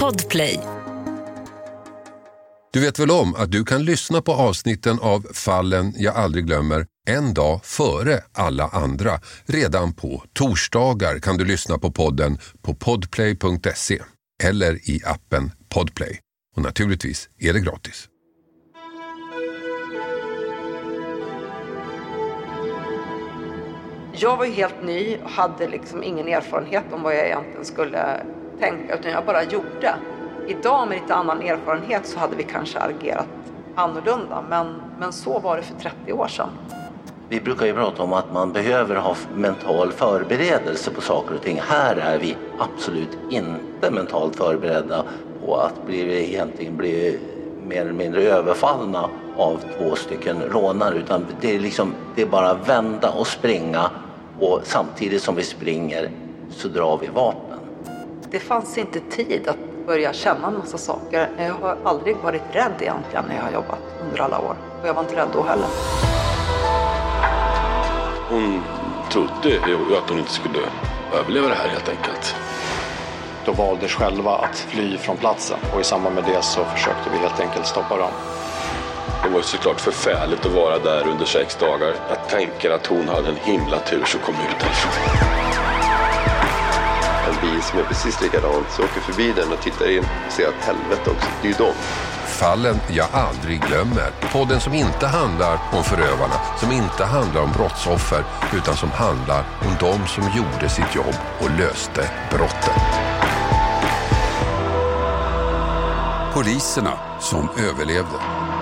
Podplay. Du vet väl om att du kan lyssna på avsnitten av Fallen jag aldrig glömmer en dag före alla andra. Redan på torsdagar kan du lyssna på podden på podplay.se eller i appen Podplay. Och naturligtvis är det gratis. Jag var ju helt ny och hade liksom ingen erfarenhet om vad jag egentligen skulle tänka utan jag bara gjorde. Idag med lite annan erfarenhet så hade vi kanske agerat annorlunda men, men så var det för 30 år sedan. Vi brukar ju prata om att man behöver ha mental förberedelse på saker och ting. Här är vi absolut inte mentalt förberedda på att bli, egentligen bli mer eller mindre överfallna av två stycken rånare utan det är, liksom, det är bara vända och springa och samtidigt som vi springer så drar vi vapen. Det fanns inte tid att börja känna en massa saker. Jag har aldrig varit rädd egentligen när jag har jobbat under alla år. Och jag var inte rädd då heller. Hon trodde ju att hon inte skulle överleva det här helt enkelt. Då valdes själva att fly från platsen och i samband med det så försökte vi helt enkelt stoppa dem. Det var såklart förfärligt att vara där under sex dagar. Jag tänker att hon hade en himla tur som kom ut därifrån. En bil som är precis likadant så åker förbi den och tittar in och ser att helvete också, det är ju dem. Fallen jag aldrig glömmer. Podden som inte handlar om förövarna, som inte handlar om brottsoffer, utan som handlar om de som gjorde sitt jobb och löste brotten. Poliserna som överlevde.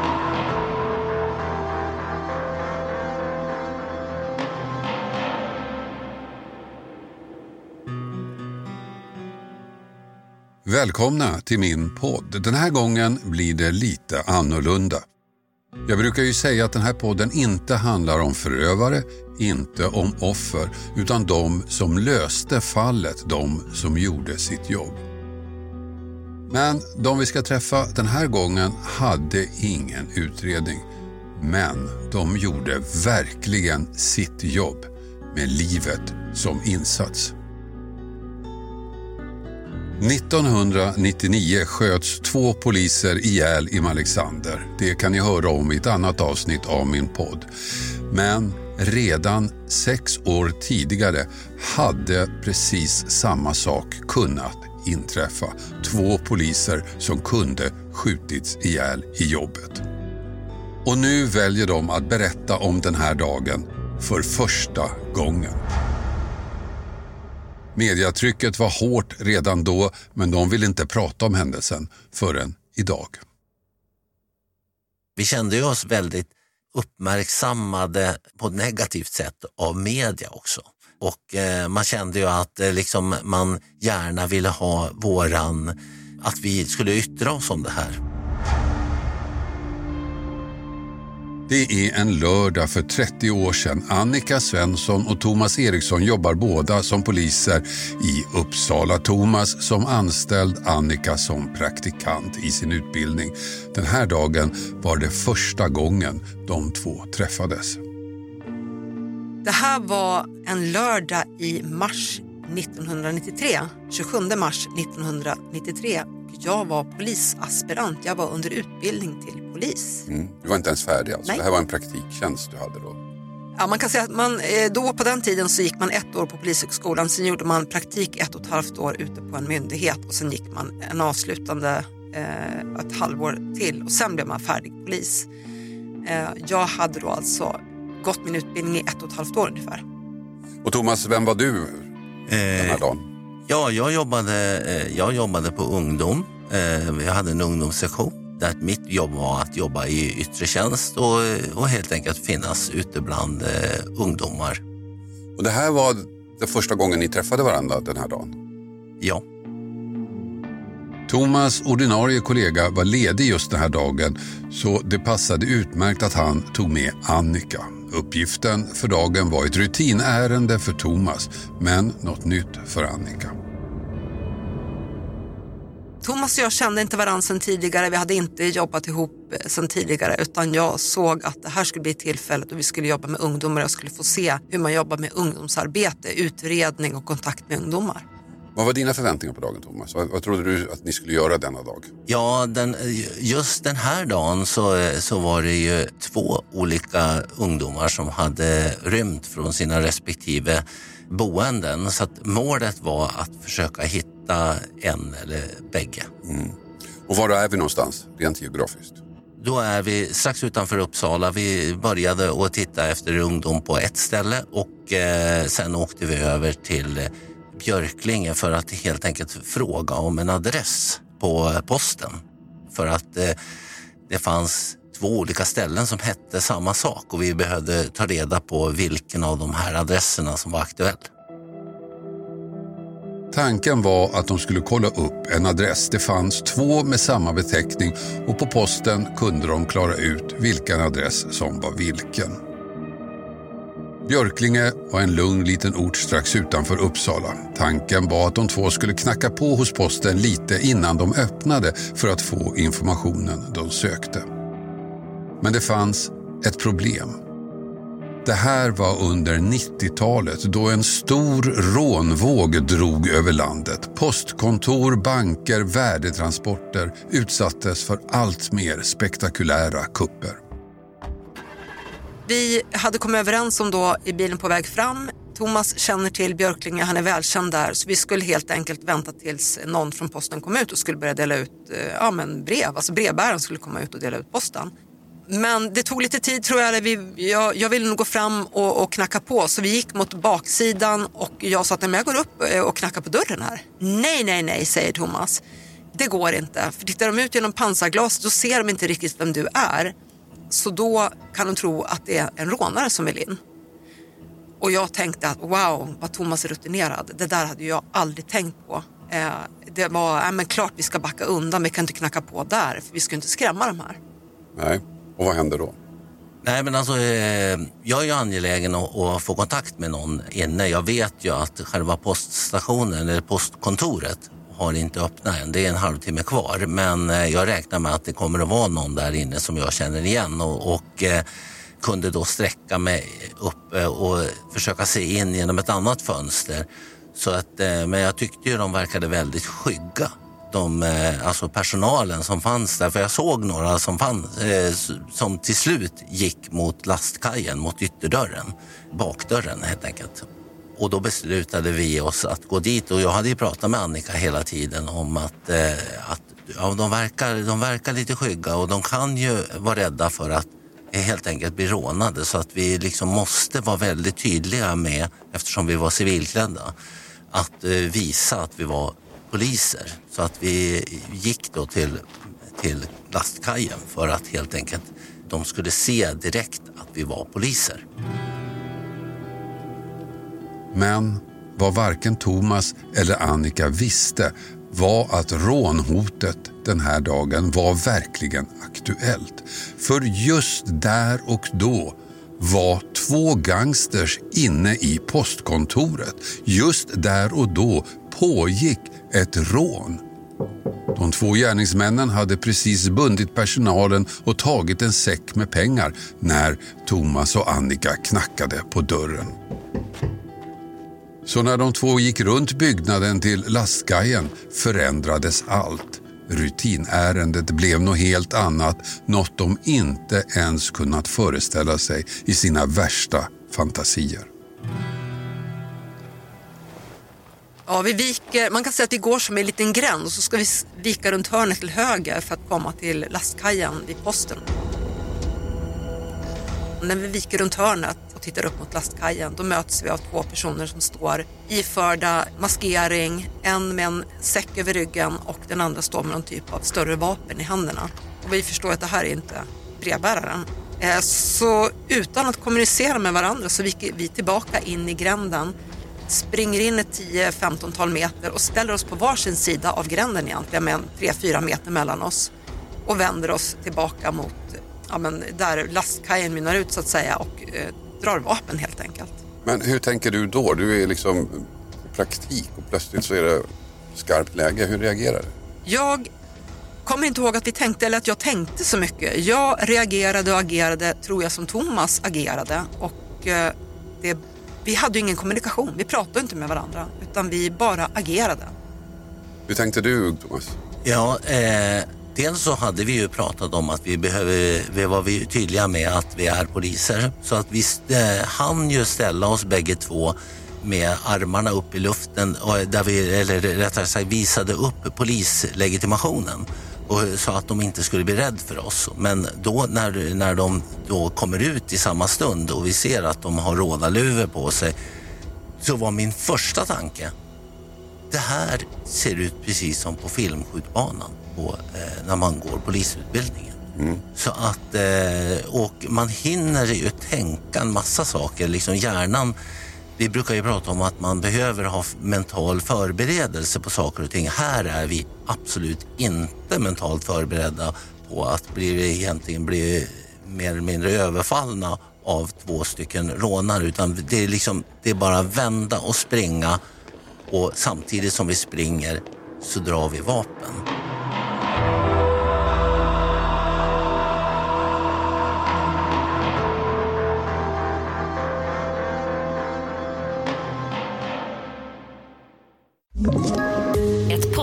Välkomna till min podd. Den här gången blir det lite annorlunda. Jag brukar ju säga att den här podden inte handlar om förövare, inte om offer, utan de som löste fallet, de som gjorde sitt jobb. Men de vi ska träffa den här gången hade ingen utredning. Men de gjorde verkligen sitt jobb med livet som insats. 1999 sköts två poliser ihjäl i Alexander. Det kan ni höra om i ett annat avsnitt av min podd. Men redan sex år tidigare hade precis samma sak kunnat inträffa. Två poliser som kunde skjutits ihjäl i jobbet. Och nu väljer de att berätta om den här dagen för första gången. Mediatrycket var hårt redan då men de ville inte prata om händelsen förrän idag. Vi kände oss väldigt uppmärksammade på ett negativt sätt av media också. Och eh, man kände ju att eh, liksom, man gärna ville ha våran, att vi skulle yttra oss om det här. Det är en lördag för 30 år sedan. Annika Svensson och Thomas Eriksson jobbar båda som poliser i Uppsala. Thomas som anställd, Annika som praktikant i sin utbildning. Den här dagen var det första gången de två träffades. Det här var en lördag i mars 1993, 27 mars 1993. Jag var polisaspirant, jag var under utbildning till polis. Mm. Du var inte ens färdig alltså? Nej. Det här var en praktiktjänst du hade då? Ja, man kan säga att man, eh, då på den tiden så gick man ett år på Polishögskolan, sen gjorde man praktik ett och ett halvt år ute på en myndighet och sen gick man en avslutande eh, ett halvår till och sen blev man färdig polis. Eh, jag hade då alltså gått min utbildning i ett och ett halvt år ungefär. Och Thomas, vem var du den här Eh, dagen? ja, jag jobbade, eh, jag jobbade på ungdom. Eh, jag hade en ungdomssektion där mitt jobb var att jobba i yttre tjänst och, och helt enkelt finnas ute bland eh, ungdomar. Och det här var det första gången ni träffade varandra den här dagen? Ja. Thomas ordinarie kollega var ledig just den här dagen så det passade utmärkt att han tog med Annika. Uppgiften för dagen var ett rutinärende för Thomas men något nytt för Annika. Thomas och jag kände inte varandra sedan tidigare, vi hade inte jobbat ihop eh, sedan tidigare utan jag såg att det här skulle bli ett tillfälle då vi skulle jobba med ungdomar och jag skulle få se hur man jobbar med ungdomsarbete, utredning och kontakt med ungdomar. Vad var dina förväntningar på dagen Thomas? Vad, vad trodde du att ni skulle göra denna dag? Ja, den, just den här dagen så, så var det ju två olika ungdomar som hade rymt från sina respektive boenden. Så att målet var att försöka hitta en eller bägge. Mm. Och var är vi någonstans, rent geografiskt? Då är vi strax utanför Uppsala. Vi började att titta efter ungdom på ett ställe och eh, sen åkte vi över till Björklinge för att helt enkelt fråga om en adress på posten. För att eh, det fanns två olika ställen som hette samma sak och vi behövde ta reda på vilken av de här adresserna som var aktuell. Tanken var att de skulle kolla upp en adress. Det fanns två med samma beteckning och på posten kunde de klara ut vilken adress som var vilken. Björklinge var en lugn liten ort strax utanför Uppsala. Tanken var att de två skulle knacka på hos posten lite innan de öppnade för att få informationen de sökte. Men det fanns ett problem. Det här var under 90-talet då en stor rånvåg drog över landet. Postkontor, banker, värdetransporter utsattes för allt mer spektakulära kupper. Vi hade kommit överens om då i bilen på väg fram. Thomas känner till Björklinge, han är välkänd där, så vi skulle helt enkelt vänta tills någon från posten kom ut och skulle börja dela ut eh, ja, men brev. Alltså brevbäraren skulle komma ut och dela ut posten. Men det tog lite tid tror jag. Vi, jag, jag ville nog gå fram och, och, knacka på så vi gick mot baksidan och jag sa att jag går upp eh, och knackar på dörren här. Nej, nej, nej, säger Thomas. Det går inte, för tittar de ut genom pansarglas då ser de inte riktigt vem du är. Så då kan de tro att det är en rånare som vill in. Och jag tänkte att wow, vad Thomas är rutinerad. Det där hade jag aldrig tänkt på. Eh, det var, äh, men klart vi ska backa undan, vi kan inte knacka på där, för vi ska inte skrämma de här. Nej, och vad händer då? Nej, men alltså, eh, jag är ju angelägen att, att, få kontakt med någon inne. Jag vet ju att själva poststationen eller postkontoret har inte öppnat än. Det är en halvtimme kvar. Men eh, jag räknar med att det kommer att vara någon där inne som jag känner igen och, och eh, kunde då sträcka mig upp eh, och försöka se in genom ett annat fönster. Så att, eh, men jag tyckte ju de verkade väldigt skygga. De, eh, alltså personalen som fanns där, för jag såg några som, fanns, eh, som till slut gick mot lastkajen, mot ytterdörren, bakdörren helt enkelt. Och då beslutade vi oss att gå dit och jag hade ju pratat med Annika hela tiden om att, eh, att ja, de, verkar, de verkar lite skygga och de kan ju vara rädda för att helt enkelt bli rånade så att vi liksom måste vara väldigt tydliga med, eftersom vi var civilklädda, att visa att vi var poliser. Så att vi gick då till, till lastkajen för att helt enkelt de skulle se direkt att vi var poliser. Men vad varken Thomas eller Annika visste var att rånhotet den här dagen var verkligen aktuellt. För just där och då var två gangsters inne i postkontoret. Just där och då pågick ett rån. De två gärningsmännen hade precis bundit personalen och tagit en säck med pengar när Thomas och Annika knackade på dörren. Så när de två gick runt byggnaden till lastkajen förändrades allt. Rutinärendet blev något helt annat, något de inte ens kunnat föreställa sig i sina värsta fantasier. Ja, vi viker, man kan säga att vi går som en liten gränd och så ska vi vika runt hörnet till höger för att komma till lastkajen vid posten. Och när vi viker runt hörnet och tittar upp mot lastkajen, då möts vi av två personer som står iförda maskering, en med en säck över ryggen och den andra står med någon typ av större vapen i händerna. Och vi förstår att det här är inte brevbäraren. Eh, så utan att kommunicera med varandra så viker vi tillbaka in i gränden, springer in ett 10-15-tal meter och ställer oss på varsin sida av gränden egentligen med 3-4 meter mellan oss och vänder oss tillbaka mot ja, men där lastkajen mynnar ut så att säga och eh, drar vapen helt enkelt. Men hur tänker du då? Du är liksom praktik och plötsligt så är det skarpt läge. Hur reagerar du? Jag kommer inte ihåg att vi tänkte eller att jag tänkte så mycket. Jag reagerade och agerade, tror jag, som Thomas agerade och eh, det vi hade ju ingen kommunikation, vi pratade inte med varandra utan vi bara agerade. Hur tänkte du Thomas? Ja, eh, dels så hade vi ju pratat om att vi behöver, vi var vi tydliga med att vi är poliser. Så att vi eh, hann ju ställa oss bägge två med armarna upp i luften och där vi, eller rättare sagt visade upp polislegitimationen och sa att de inte skulle bli rädda för oss. Men då när, när de då kommer ut i samma stund och vi ser att de har rådarluvor på sig så var min första tanke det här ser ut precis som på filmskjutbanan på, eh, när man går polisutbildningen. Mm. Så att, eh, och man hinner ju tänka en massa saker. Liksom hjärnan, vi brukar ju prata om att man behöver ha mental förberedelse på saker och ting. Här är vi absolut inte mentalt förberedda på att bli, egentligen bli mer eller mindre överfallna av två stycken rånare. Utan det är, liksom, det är bara vända och springa och samtidigt som vi springer så drar vi vapen.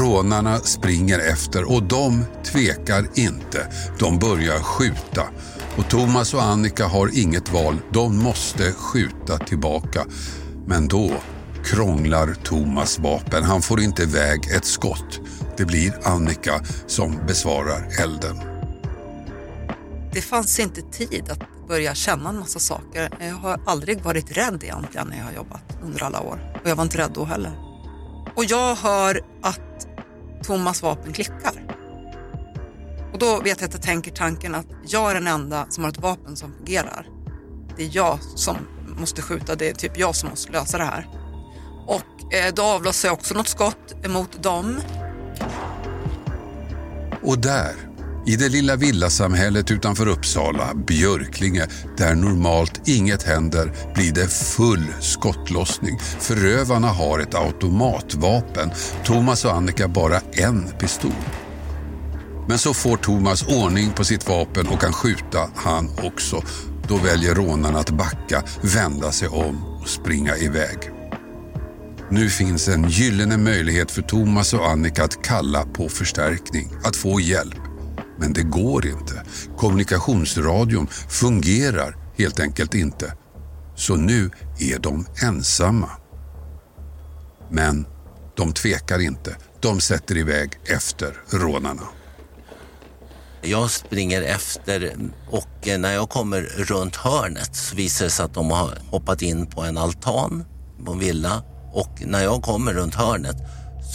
Rånarna springer efter och de tvekar inte. De börjar skjuta. Och Thomas och Annika har inget val. De måste skjuta tillbaka. Men då krånglar Thomas vapen. Han får inte iväg ett skott. Det blir Annika som besvarar elden. Det fanns inte tid att börja känna en massa saker. Jag har aldrig varit rädd egentligen när jag har jobbat under alla år. Och jag var inte rädd då heller. Och jag hör att Thomas vapen klickar. Och då vet jag att jag tänker tanken att jag är den enda som har ett vapen som fungerar. Det är jag som måste skjuta, det är typ jag som måste lösa det här. Och eh, då avlossar jag också något skott emot dem. Och där, i det lilla villasamhället utanför Uppsala, Björklinge, där normalt inget händer, blir det full skottlossning. Förövarna har ett automatvapen. Thomas och Annika bara en pistol. Men så får Thomas ordning på sitt vapen och kan skjuta han också. Då väljer rånarna att backa, vända sig om och springa iväg. Nu finns en gyllene möjlighet för Thomas och Annika att kalla på förstärkning, att få hjälp. Men det går inte. Kommunikationsradion fungerar helt enkelt inte. Så nu är de ensamma. Men de tvekar inte. De sätter iväg efter rånarna. Jag springer efter och eh, när jag kommer runt hörnet så visar det sig att de har hoppat in på en altan på en villa och när jag kommer runt hörnet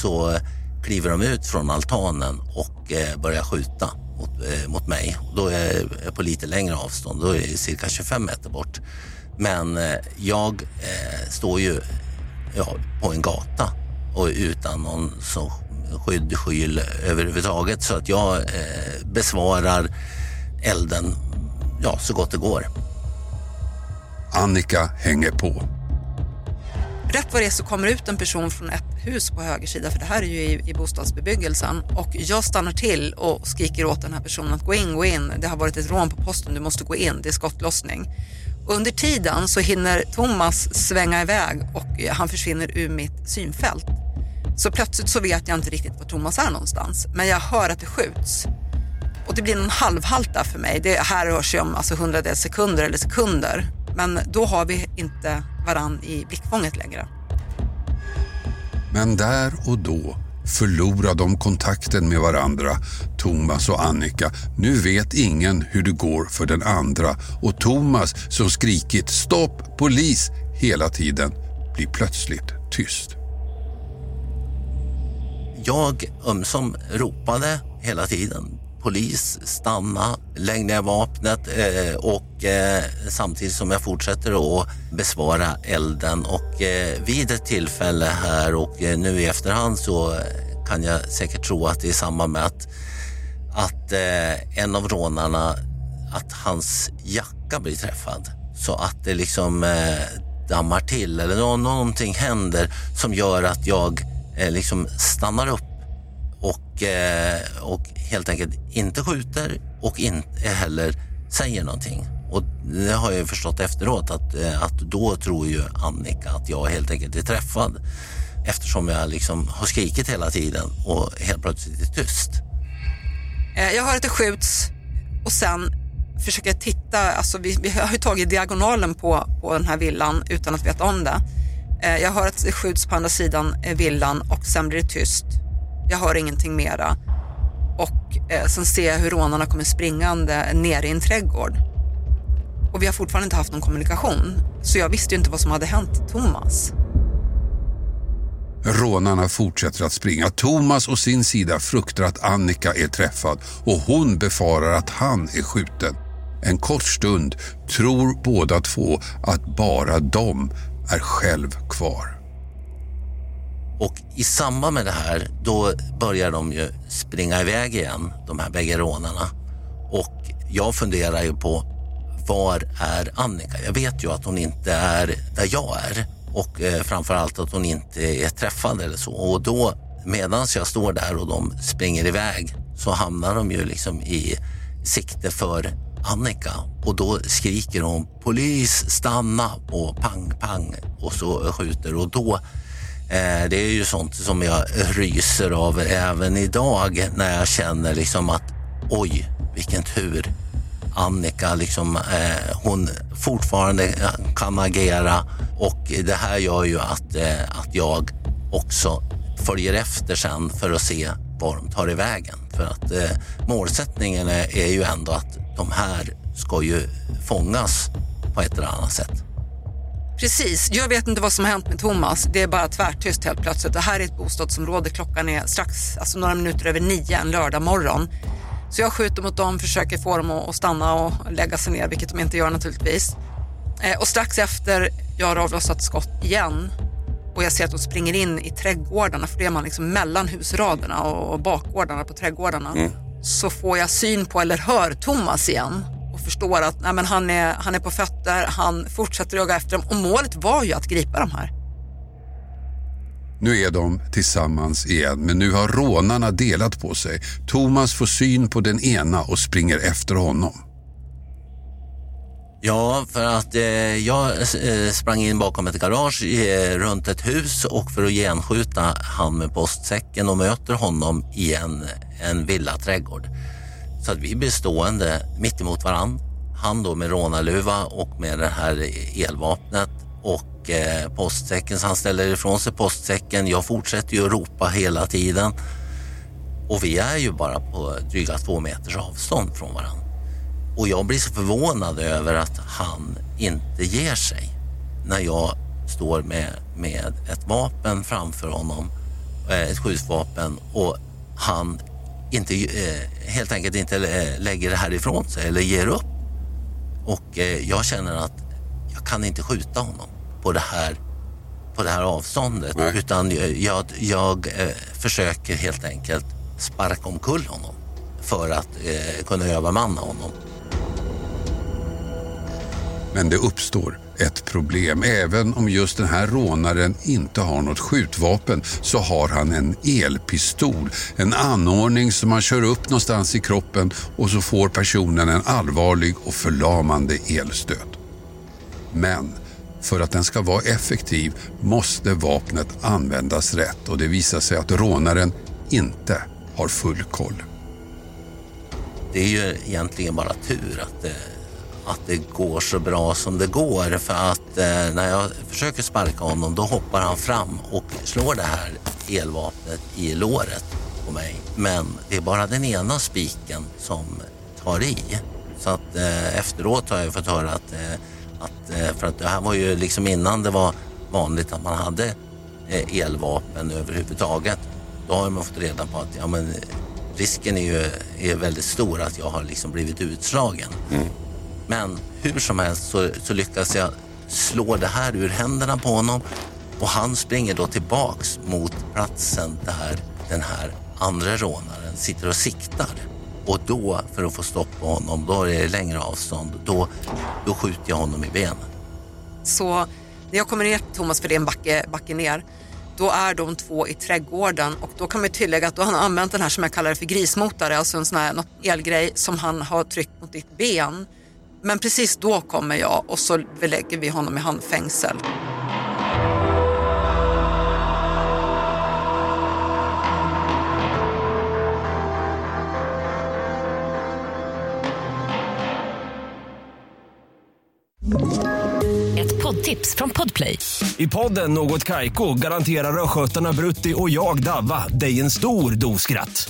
så kliver de ut från altanen och eh, börjar skjuta mot, eh, mot mig. Då är jag på lite längre avstånd, då är jag cirka 25 meter bort. Men eh, jag eh, står ju ja, på en gata och utan någon så skydd, skyl överhuvudtaget så att jag eh, besvarar elden ja, så gott det går. Annika hänger på. Rätt vad det är så kommer ut en person från ett hus på höger sida, för det här är ju i, i bostadsbebyggelsen. Och jag stannar till och skriker åt den här personen att gå in, gå in. Det har varit ett rån på posten, du måste gå in, det är skottlossning. Och under tiden så hinner Thomas svänga iväg och eh, han försvinner ur mitt synfält. Så plötsligt så vet jag inte riktigt var Thomas är någonstans, men jag hör att det skjuts. Och det blir någon halvhalt där för mig. Det här rör sig om alltså hundradels sekunder eller sekunder. Men då har vi inte varann i blickfånget längre. Men där och då förlorar de kontakten med varandra, Thomas och Annika. Nu vet ingen hur det går för den andra och Thomas som skrikit stopp, polis hela tiden blir plötsligt tyst. Jag ömsom ropade hela tiden polis, stanna, lägg ner vapnet eh, och eh, samtidigt som jag fortsätter att besvara elden. Och eh, vid ett tillfälle här och eh, nu i efterhand så kan jag säkert tro att det är samma med att, att eh, en av rånarna, att hans jacka blir träffad. Så att det liksom eh, dammar till eller någonting händer som gör att jag eh, liksom stannar upp och, eh, och helt enkelt inte skjuter och inte heller säger någonting. Och det har jag förstått efteråt att, eh, att då tror ju Annika att jag helt enkelt är träffad eftersom jag liksom har skrikit hela tiden och helt plötsligt är tyst. Eh, jag hör att det skjuts och sen försöker jag titta, alltså vi, vi har ju tagit diagonalen på, på den här villan utan att veta om det. Jag hör att det skjuts på andra sidan villan och sen blir det tyst. Jag hör ingenting mera. Och eh, sen ser jag hur rånarna kommer springande ner i en trädgård. Och vi har fortfarande inte haft någon kommunikation. Så jag visste ju inte vad som hade hänt Thomas. Rånarna fortsätter att springa. Thomas och sin sida fruktar att Annika är träffad och hon befarar att han är skjuten. En kort stund tror båda två att bara de är själv kvar. Och i samband med det här, då börjar de ju springa iväg igen, de här bägge rånarna. Och jag funderar ju på, var är Annika? Jag vet ju att hon inte är där jag är och eh, framför allt att hon inte är träffad eller så. Och då, medan jag står där och de springer iväg, så hamnar de ju liksom i sikte för Annika och då skriker hon polis stanna och pang pang och så skjuter och då eh, det är ju sånt som jag ryser av även idag när jag känner liksom att oj vilken tur Annika liksom eh, hon fortfarande kan agera och det här gör ju att, eh, att jag också följer efter sen för att se var de tar i vägen. För att eh, målsättningen är, är ju ändå att de här ska ju fångas på ett eller annat sätt. Precis, jag vet inte vad som har hänt med Thomas. Det är bara tvärtyst helt plötsligt. Det här är ett bostadsområde, klockan är strax, alltså några minuter över nio en lördag morgon. Så jag skjuter mot dem, försöker få dem att stanna och lägga sig ner, vilket de inte gör naturligtvis. Eh, och strax efter jag har avlossat skott igen och jag ser att de springer in i trädgårdarna, för det är man liksom mellan husraderna och bakgårdarna på trädgårdarna. Så får jag syn på, eller hör Thomas igen förstår att nej, men han, är, han är på fötter, han fortsätter jaga efter dem och målet var ju att gripa de här. Nu är de tillsammans igen, men nu har rånarna delat på sig. Thomas får syn på den ena och springer efter honom. Ja, för att eh, jag eh, sprang in bakom ett garage eh, runt ett hus och för att genskjuta han med postsäcken och möter honom i en, en villaträdgård. Så att vi blir stående mitt emot varann. Han då med rånarluva och med det här elvapnet och eh, postsäcken. Så han ställer ifrån sig postsäcken. Jag fortsätter ju att ropa hela tiden. Och vi är ju bara på dryga två meters avstånd från varandra. Och jag blir så förvånad över att han inte ger sig när jag står med, med ett vapen framför honom, eh, ett skjutvapen och han inte, eh, helt enkelt inte eh, lägger det här ifrån sig eller ger upp. Och eh, jag känner att jag kan inte skjuta honom på det här, på det här avståndet utan jag, jag, försöker helt enkelt sparka omkull honom för att kunna övermanna honom. Men det uppstår ett problem. Även om just den här rånaren inte har något skjutvapen så har han en elpistol. En anordning som man kör upp någonstans i kroppen och så får personen en allvarlig och förlamande elstöt. Men för att den ska vara effektiv måste vapnet användas rätt och det visar sig att rånaren inte har full koll. det är ju egentligen bara tur att det, att det går så bra som det går. För att eh, när jag försöker sparka honom då hoppar han fram och slår det här elvapnet i låret på mig. Men det är bara den ena spiken som tar i. Så att eh, efteråt har jag fått höra att, eh, att eh, för att det här var ju liksom innan det var vanligt att man hade eh, elvapen överhuvudtaget. Då har man fått reda på att ja, men, risken är ju är väldigt stor att jag har liksom blivit utslagen. Mm. Men hur som helst så, så lyckas jag slå det här ur händerna på honom och han springer då tillbaks mot platsen där den här andra rånaren sitter och siktar. Och då, för att få stopp på honom, då är det längre avstånd, då, då skjuter jag honom i benen. Så när jag kommer ner till Thomas, för det är en backe, backe ner, då är de två i trädgården och då kan man tillägga att då har använt den här som jag kallar för grismotare, alltså en sån här elgrej som han har tryckt mot ditt ben. Men precis då kommer jag och så lägger vi honom i handfängsel. Ett poddtips från Podplay. I podden Något Kaiko garanterar östgötarna Brutti och jag, Davva, dig en stor dos skratt.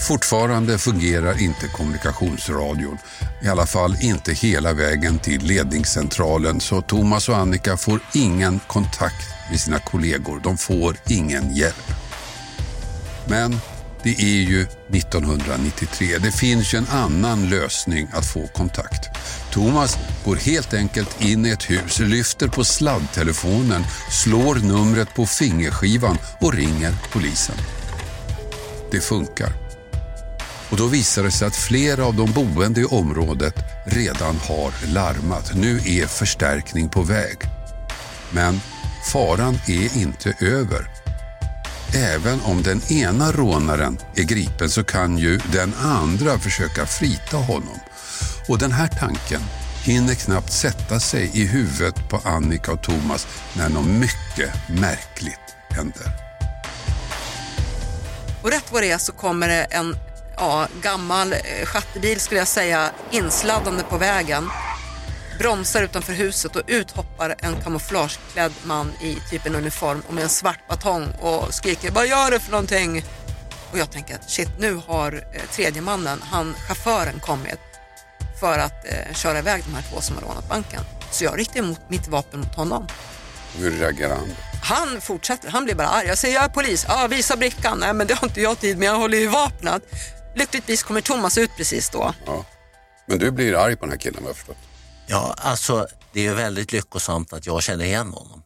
Fortfarande fungerar inte kommunikationsradion. I alla fall inte hela vägen till ledningscentralen så Thomas och Annika får ingen kontakt med sina kollegor. De får ingen hjälp. Men det är ju 1993. Det finns ju en annan lösning att få kontakt. Thomas går helt enkelt in i ett hus, lyfter på sladdtelefonen, slår numret på fingerskivan och ringer polisen. Det funkar. Och då visar det sig att flera av de boende i området redan har larmat. Nu är förstärkning på väg. Men faran är inte över. Även om den ena rånaren är gripen så kan ju den andra försöka frita honom. Och den här tanken hinner knappt sätta sig i huvudet på Annika och Thomas när något mycket märkligt händer. Och rätt vad det är så kommer det en ja, gammal eh, schattebil skulle jag säga insladdande på vägen. Bromsar utanför huset och ut hoppar en kamouflageklädd man i typ en uniform och med en svart batong och skriker vad gör du för någonting? Och jag tänker att shit nu har eh, tredje mannen, han chauffören kommit för att eh, köra iväg de här två som har rånat banken. Så jag riktar emot mitt vapen mot honom. Hur reagerar han? Han fortsätter, han blir bara arg. Jag säger jag är polis, ja visa brickan. Nej men det har inte jag tid med, jag håller ju vapnet. Lyckligtvis kommer Thomas ut precis då. Ja. Men du blir arg på den här killen vad jag förstått. Ja, alltså det är ju väldigt lyckosamt att jag känner igen honom.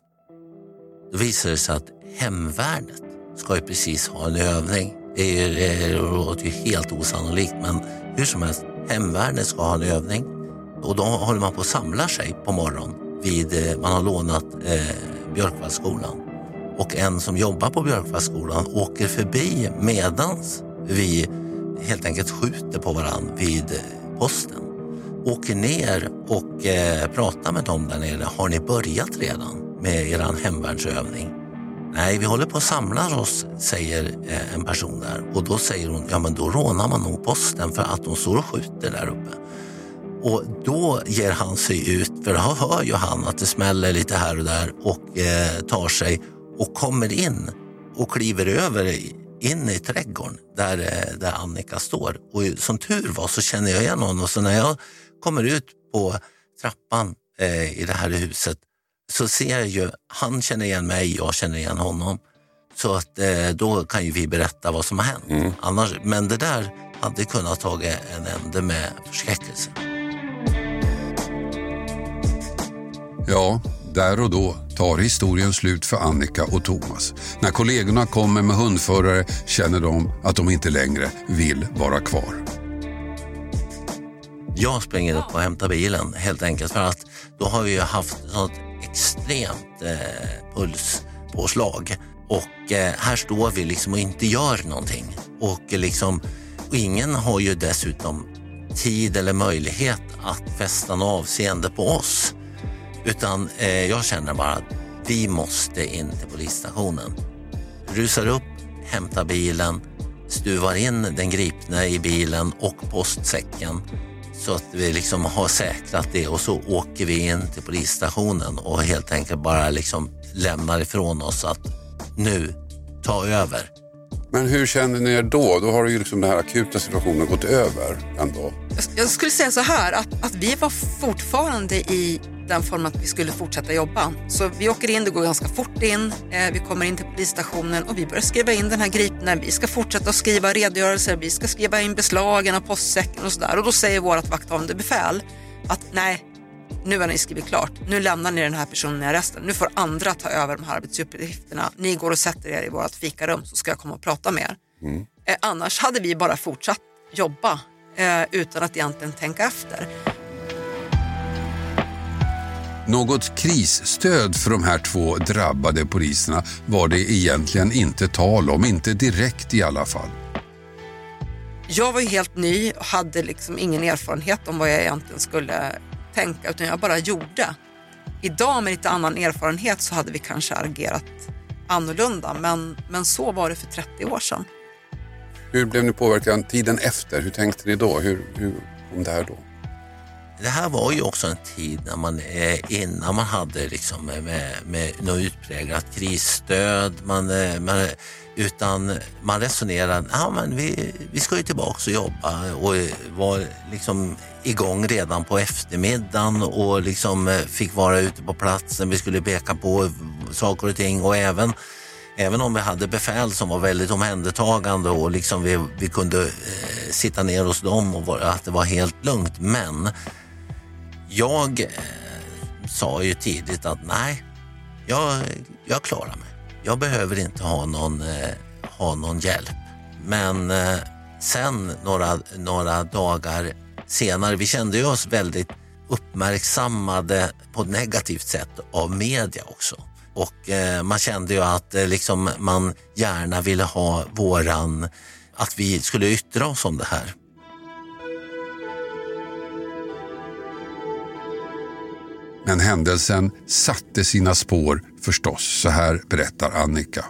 Då visar det sig att hemvärnet ska ju precis ha en övning. Det, är, det låter ju helt osannolikt men hur som helst, hemvärnet ska ha en övning och då håller man på att samla sig på morgonen vid, eh, man har lånat eh, Björkvallskolan och en som jobbar på Björkvallskolan åker förbi medans vi helt enkelt skjuter på varandra vid eh, posten. Åker ner och eh, pratar med dem där nere. Har ni börjat redan med er hemvärnsövning? Nej, vi håller på att samla oss, säger eh, en person där. Och då säger hon, ja men då rånar man nog posten för att de står och skjuter där uppe. Och då ger han sig ut, för då hör ju han att det smäller lite här och där och eh, tar sig och kommer in och kliver över in i trädgården där, eh, där Annika står. Och som tur var så känner jag igen honom. Så när jag kommer ut på trappan eh, i det här huset så ser jag ju, han känner igen mig, jag känner igen honom. Så att eh, då kan ju vi berätta vad som har hänt. Annars, men det där hade kunnat ta en ände med förskräckelse. Ja, där och då tar historien slut för Annika och Thomas. När kollegorna kommer med hundförare känner de att de inte längre vill vara kvar. Jag springer upp och hämtar bilen helt enkelt för att då har vi ju haft sånt extremt eh, pulspåslag och eh, här står vi liksom och inte gör någonting. Och, liksom, och ingen har ju dessutom tid eller möjlighet att fästa något avseende på oss. Utan eh, jag känner bara att vi måste in till polisstationen. Rusar upp, hämtar bilen, stuvar in den gripne i bilen och postsäcken så att vi liksom har säkrat det och så åker vi in till polisstationen och helt enkelt bara liksom lämnar ifrån oss att nu, ta över. Men hur känner ni er då? Då har ju liksom den här akuta situationen gått över ändå. Jag skulle säga så här att, att vi var fortfarande i den formen att vi skulle fortsätta jobba. Så vi åker in, det går ganska fort in, eh, vi kommer in till polisstationen och vi börjar skriva in den här gripningen. Vi ska fortsätta att skriva redogörelser, vi ska skriva in beslagen av postsäcken och sådär. Och då säger vårt vakthavande befäl att nej, nu har ni skrivit klart, nu lämnar ni den här personen i arresten, nu får andra ta över de här arbetsuppgifterna. Ni går och sätter er i vårt fikarum så ska jag komma och prata med er. Mm. Eh, annars hade vi bara fortsatt jobba eh, utan att egentligen tänka efter. Något krisstöd för de här två drabbade poliserna var det egentligen inte tal om, inte direkt i alla fall. Jag var ju helt ny och hade liksom ingen erfarenhet om vad jag egentligen skulle tänka utan jag bara gjorde. Idag med lite annan erfarenhet så hade vi kanske agerat annorlunda men, men så var det för 30 år sedan. Hur blev ni påverkade tiden efter? Hur tänkte ni då? Hur, hur kom det här då? Det här var ju också en tid när man, eh, innan man hade liksom med, med något utpräglat krisstöd. Man, eh, man, utan man resonerade, ja men vi, vi ska ju tillbaka och jobba och eh, var liksom igång redan på eftermiddagen och liksom eh, fick vara ute på platsen. Vi skulle peka på saker och ting och även Även om vi hade befäl som var väldigt omhändertagande och liksom vi, vi kunde eh, sitta ner hos dem och var, att det var helt lugnt. Men jag eh, sa ju tidigt att nej, jag, jag klarar mig. Jag behöver inte ha någon, eh, ha någon hjälp. Men eh, sen några, några dagar senare, vi kände oss väldigt uppmärksammade på ett negativt sätt av media också. Och eh, man kände ju att eh, liksom man gärna ville ha våran, att vi skulle yttra oss om det här. Men händelsen satte sina spår förstås, så här berättar Annika.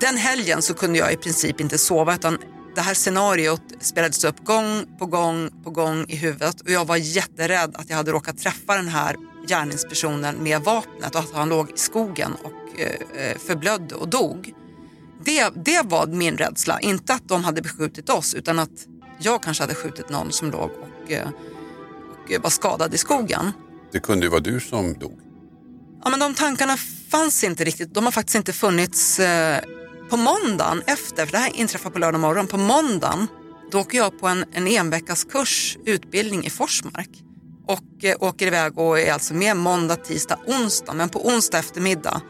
Den helgen så kunde jag i princip inte sova utan det här scenariot spelades upp gång på gång på gång i huvudet och jag var jätterädd att jag hade råkat träffa den här gärningspersonen med vapnet och att han låg i skogen och eh, eh förblödde och dog. Det, det var min rädsla, inte att de hade beskjutit oss utan att jag kanske hade skjutit någon som låg och, eh, och var skadad i skogen. Det kunde ju vara du som dog. Ja, men de tankarna fanns inte riktigt. De har faktiskt inte funnits eh, på måndagen efter, för det här inträffar på lördag morgon. På måndagen då åker jag på en, en enveckas kurs, utbildning i Forsmark och eh, åker iväg och är alltså med måndag, tisdag, onsdag. Men på onsdag eftermiddag,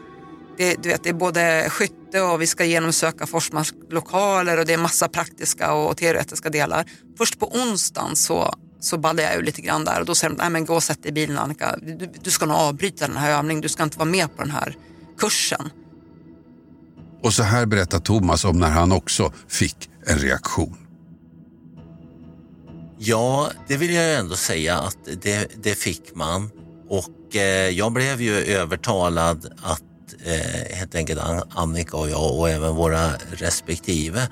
det, du vet, det är både skytte och vi ska genomsöka Forsmarks lokaler och det är massa praktiska och teoretiska delar. Först på onsdagen så så ballade jag ur lite grann där och då säger de, nej men gå och sätt dig i bilen Annika, du, du ska nog avbryta den här övningen, du ska inte vara med på den här kursen. Och så här berättar Thomas om när han också fick en reaktion. Ja, det vill jag ändå säga att det, det fick man. Och eh, jag blev ju övertalad att eh, helt enkelt Annika och jag och även våra respektive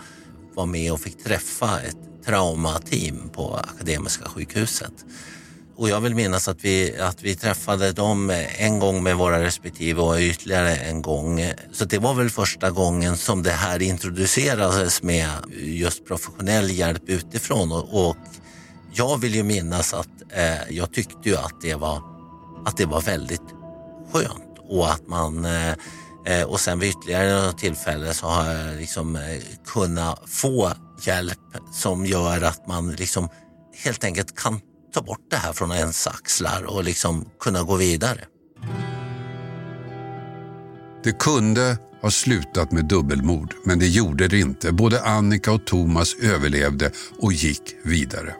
var med och fick träffa ett traumateam på Akademiska sjukhuset. Och jag vill minnas att vi, att vi träffade dem en gång med våra respektive och ytterligare en gång. Så det var väl första gången som det här introducerades med just professionell hjälp utifrån. Och, och jag vill ju minnas att eh, jag tyckte ju att det var, att det var väldigt skönt och att man eh, eh och sen vid ytterligare något tillfälle så har jag liksom eh, kunnat få hjälp som gör att man liksom helt enkelt kan ta bort det här från ens axlar och liksom kunna gå vidare. Det kunde ha slutat med dubbelmord, men det gjorde det inte. Både Annika och Thomas överlevde och gick vidare.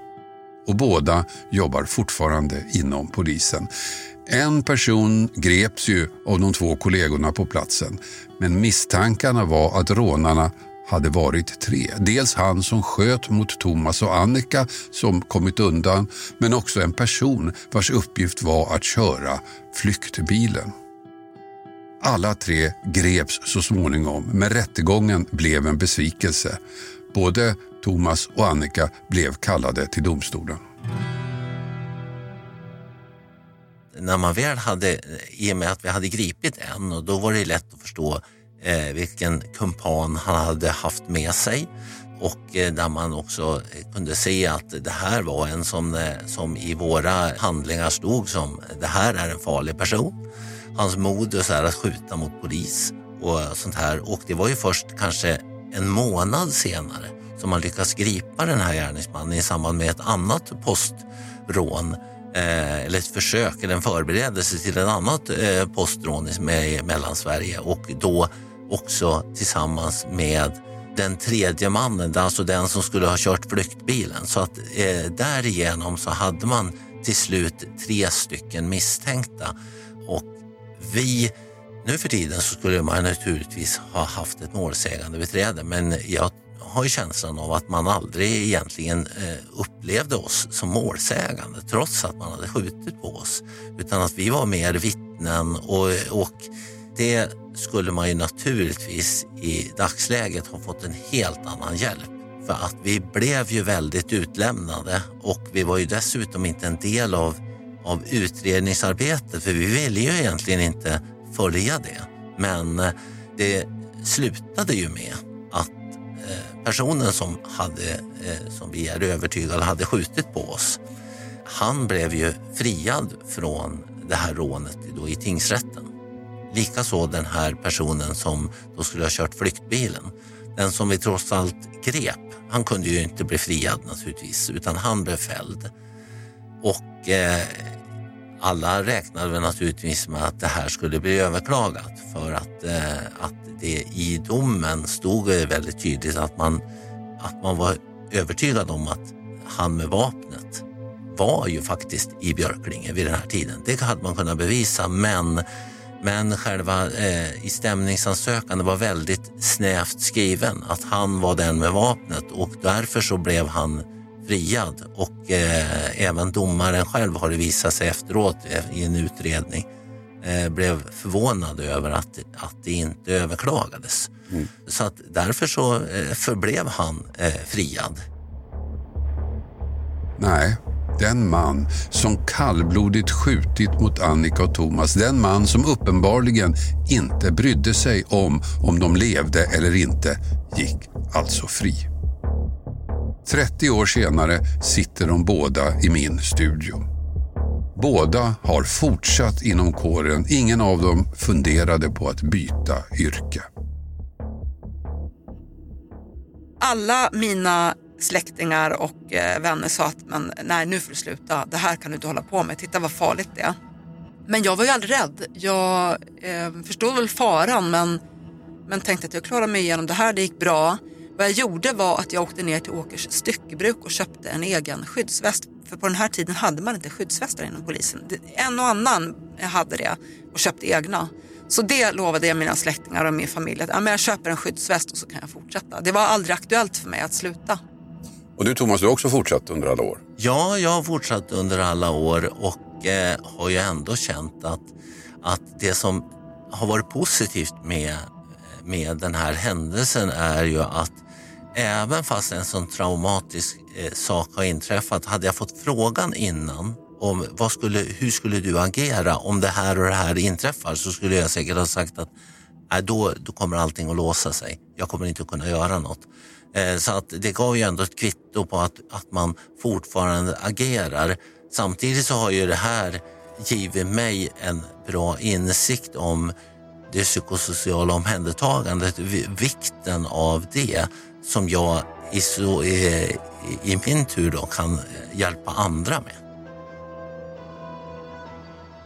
Och båda jobbar fortfarande inom polisen. En person greps ju av de två kollegorna på platsen, men misstankarna var att rånarna hade varit tre. Dels han som sköt mot Thomas och Annika som kommit undan, men också en person vars uppgift var att köra flyktbilen. Alla tre greps så småningom, men rättegången blev en besvikelse. Både Thomas och Annika blev kallade till domstolen. När man väl hade, i och med att vi hade gripit en och då var det lätt att förstå eh, vilken kumpan han hade haft med sig. Och eh, där man också eh, kunde se att det här var en som, eh, som i våra handlingar stod som eh, det här är en farlig person. Hans modus är att skjuta mot polis och sånt här. Och det var ju först kanske en månad senare som man lyckas gripa den här gärningsmannen i samband med ett annat postrån eh, eller ett försök eller en förberedelse till ett annat eh, postrån i Mellansverige. Och då också tillsammans med den tredje mannen, alltså den som skulle ha kört flyktbilen. Så att eh, därigenom så hade man till slut tre stycken misstänkta och vi nu för tiden så skulle man naturligtvis ha haft ett målsägande beträde men jag har ju känslan av att man aldrig egentligen eh, upplevde oss som målsägande trots att man hade skjutit på oss. Utan att vi var mer vittnen och, och det skulle man ju naturligtvis i dagsläget ha fått en helt annan hjälp. För att vi blev ju väldigt utlämnade och vi var ju dessutom inte en del av, av utredningsarbetet för vi ville ju egentligen inte följa det. Men eh, det slutade ju med att eh, personen som, hade, eh, som vi är övertygade hade skjutit på oss, han blev ju friad från det här rånet då i tingsrätten. Likaså den här personen som då skulle ha kört flyktbilen. Den som vi trots allt grep, han kunde ju inte bli friad naturligtvis, utan han blev fälld. Och eh, alla räknade väl naturligtvis med att det här skulle bli överklagat för att, eh, att det i domen stod väldigt tydligt att man, att man var övertygad om att han med vapnet var ju faktiskt i Björklinge vid den här tiden. Det hade man kunnat bevisa men men själva eh, i stämningsansökan det var väldigt snävt skriven att han var den med vapnet och därför så blev han friad. Och eh, även domaren själv har det visat sig efteråt eh, i en utredning eh, blev förvånad över att, att det inte överklagades. Mm. Så att därför så eh, förblev han eh, friad. Nej, den man som kallblodigt skjutit mot Annika och Thomas, den man som uppenbarligen inte brydde sig om om de levde eller inte, gick alltså fri. 30 år senare sitter de båda i min studio. Båda har fortsatt inom kåren. Ingen av dem funderade på att byta yrke. Alla mina släktingar och eh, vänner sa att men, nej nu får du sluta, det här kan du inte hålla på med, titta vad farligt det är. Men jag var ju aldrig rädd. Jag eh, förstod väl faran men, men tänkte att jag klarar mig igenom det här, det gick bra. Vad jag gjorde var att jag åkte ner till Åkers styckebruk och köpte en egen skyddsväst. För på den här tiden hade man inte skyddsvästar inom polisen. En och annan hade det och köpte egna. Så det lovade jag mina släktingar och min familj att ja, men jag köper en skyddsväst och så kan jag fortsätta. Det var aldrig aktuellt för mig att sluta. Och du Thomas, du har också fortsatt under alla år? Ja, jag har fortsatt under alla år och eh, har ju ändå känt att, att det som har varit positivt med, med den här händelsen är ju att även fast en sån traumatisk eh, sak har inträffat, hade jag fått frågan innan om vad skulle, hur skulle du agera om det här och det här inträffar så skulle jag säkert ha sagt att äh, då, då kommer allting att låsa sig. Jag kommer inte att kunna göra något. Eh, så att det gav ju ändå ett kvitto på att, att man fortfarande agerar. Samtidigt så har ju det här givit mig en bra insikt om det psykosociala omhändertagandet, vikten av det som jag i, så, i, i min tur då kan hjälpa andra med.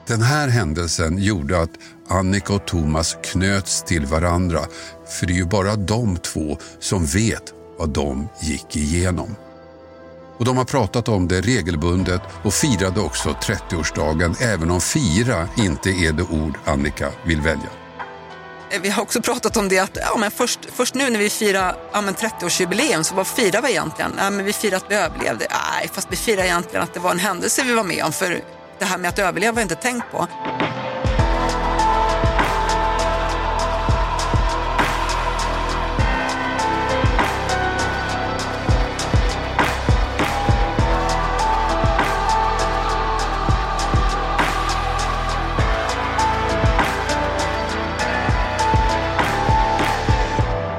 Den här händelsen gjorde att Annika och Thomas knöts till varandra. För det är ju bara de två som vet vad de gick igenom. Och de har pratat om det regelbundet och firade också 30-årsdagen även om fira inte är det ord Annika vill välja. Eh, vi har också pratat om det att ja, men först, först nu när vi firar ja, 30-årsjubileum så vad firar vi egentligen? Ja, men vi firar att vi överlevde. Nej, fast vi firar egentligen att det var en händelse vi var med om för det här med att överleva har jag inte tänkt på.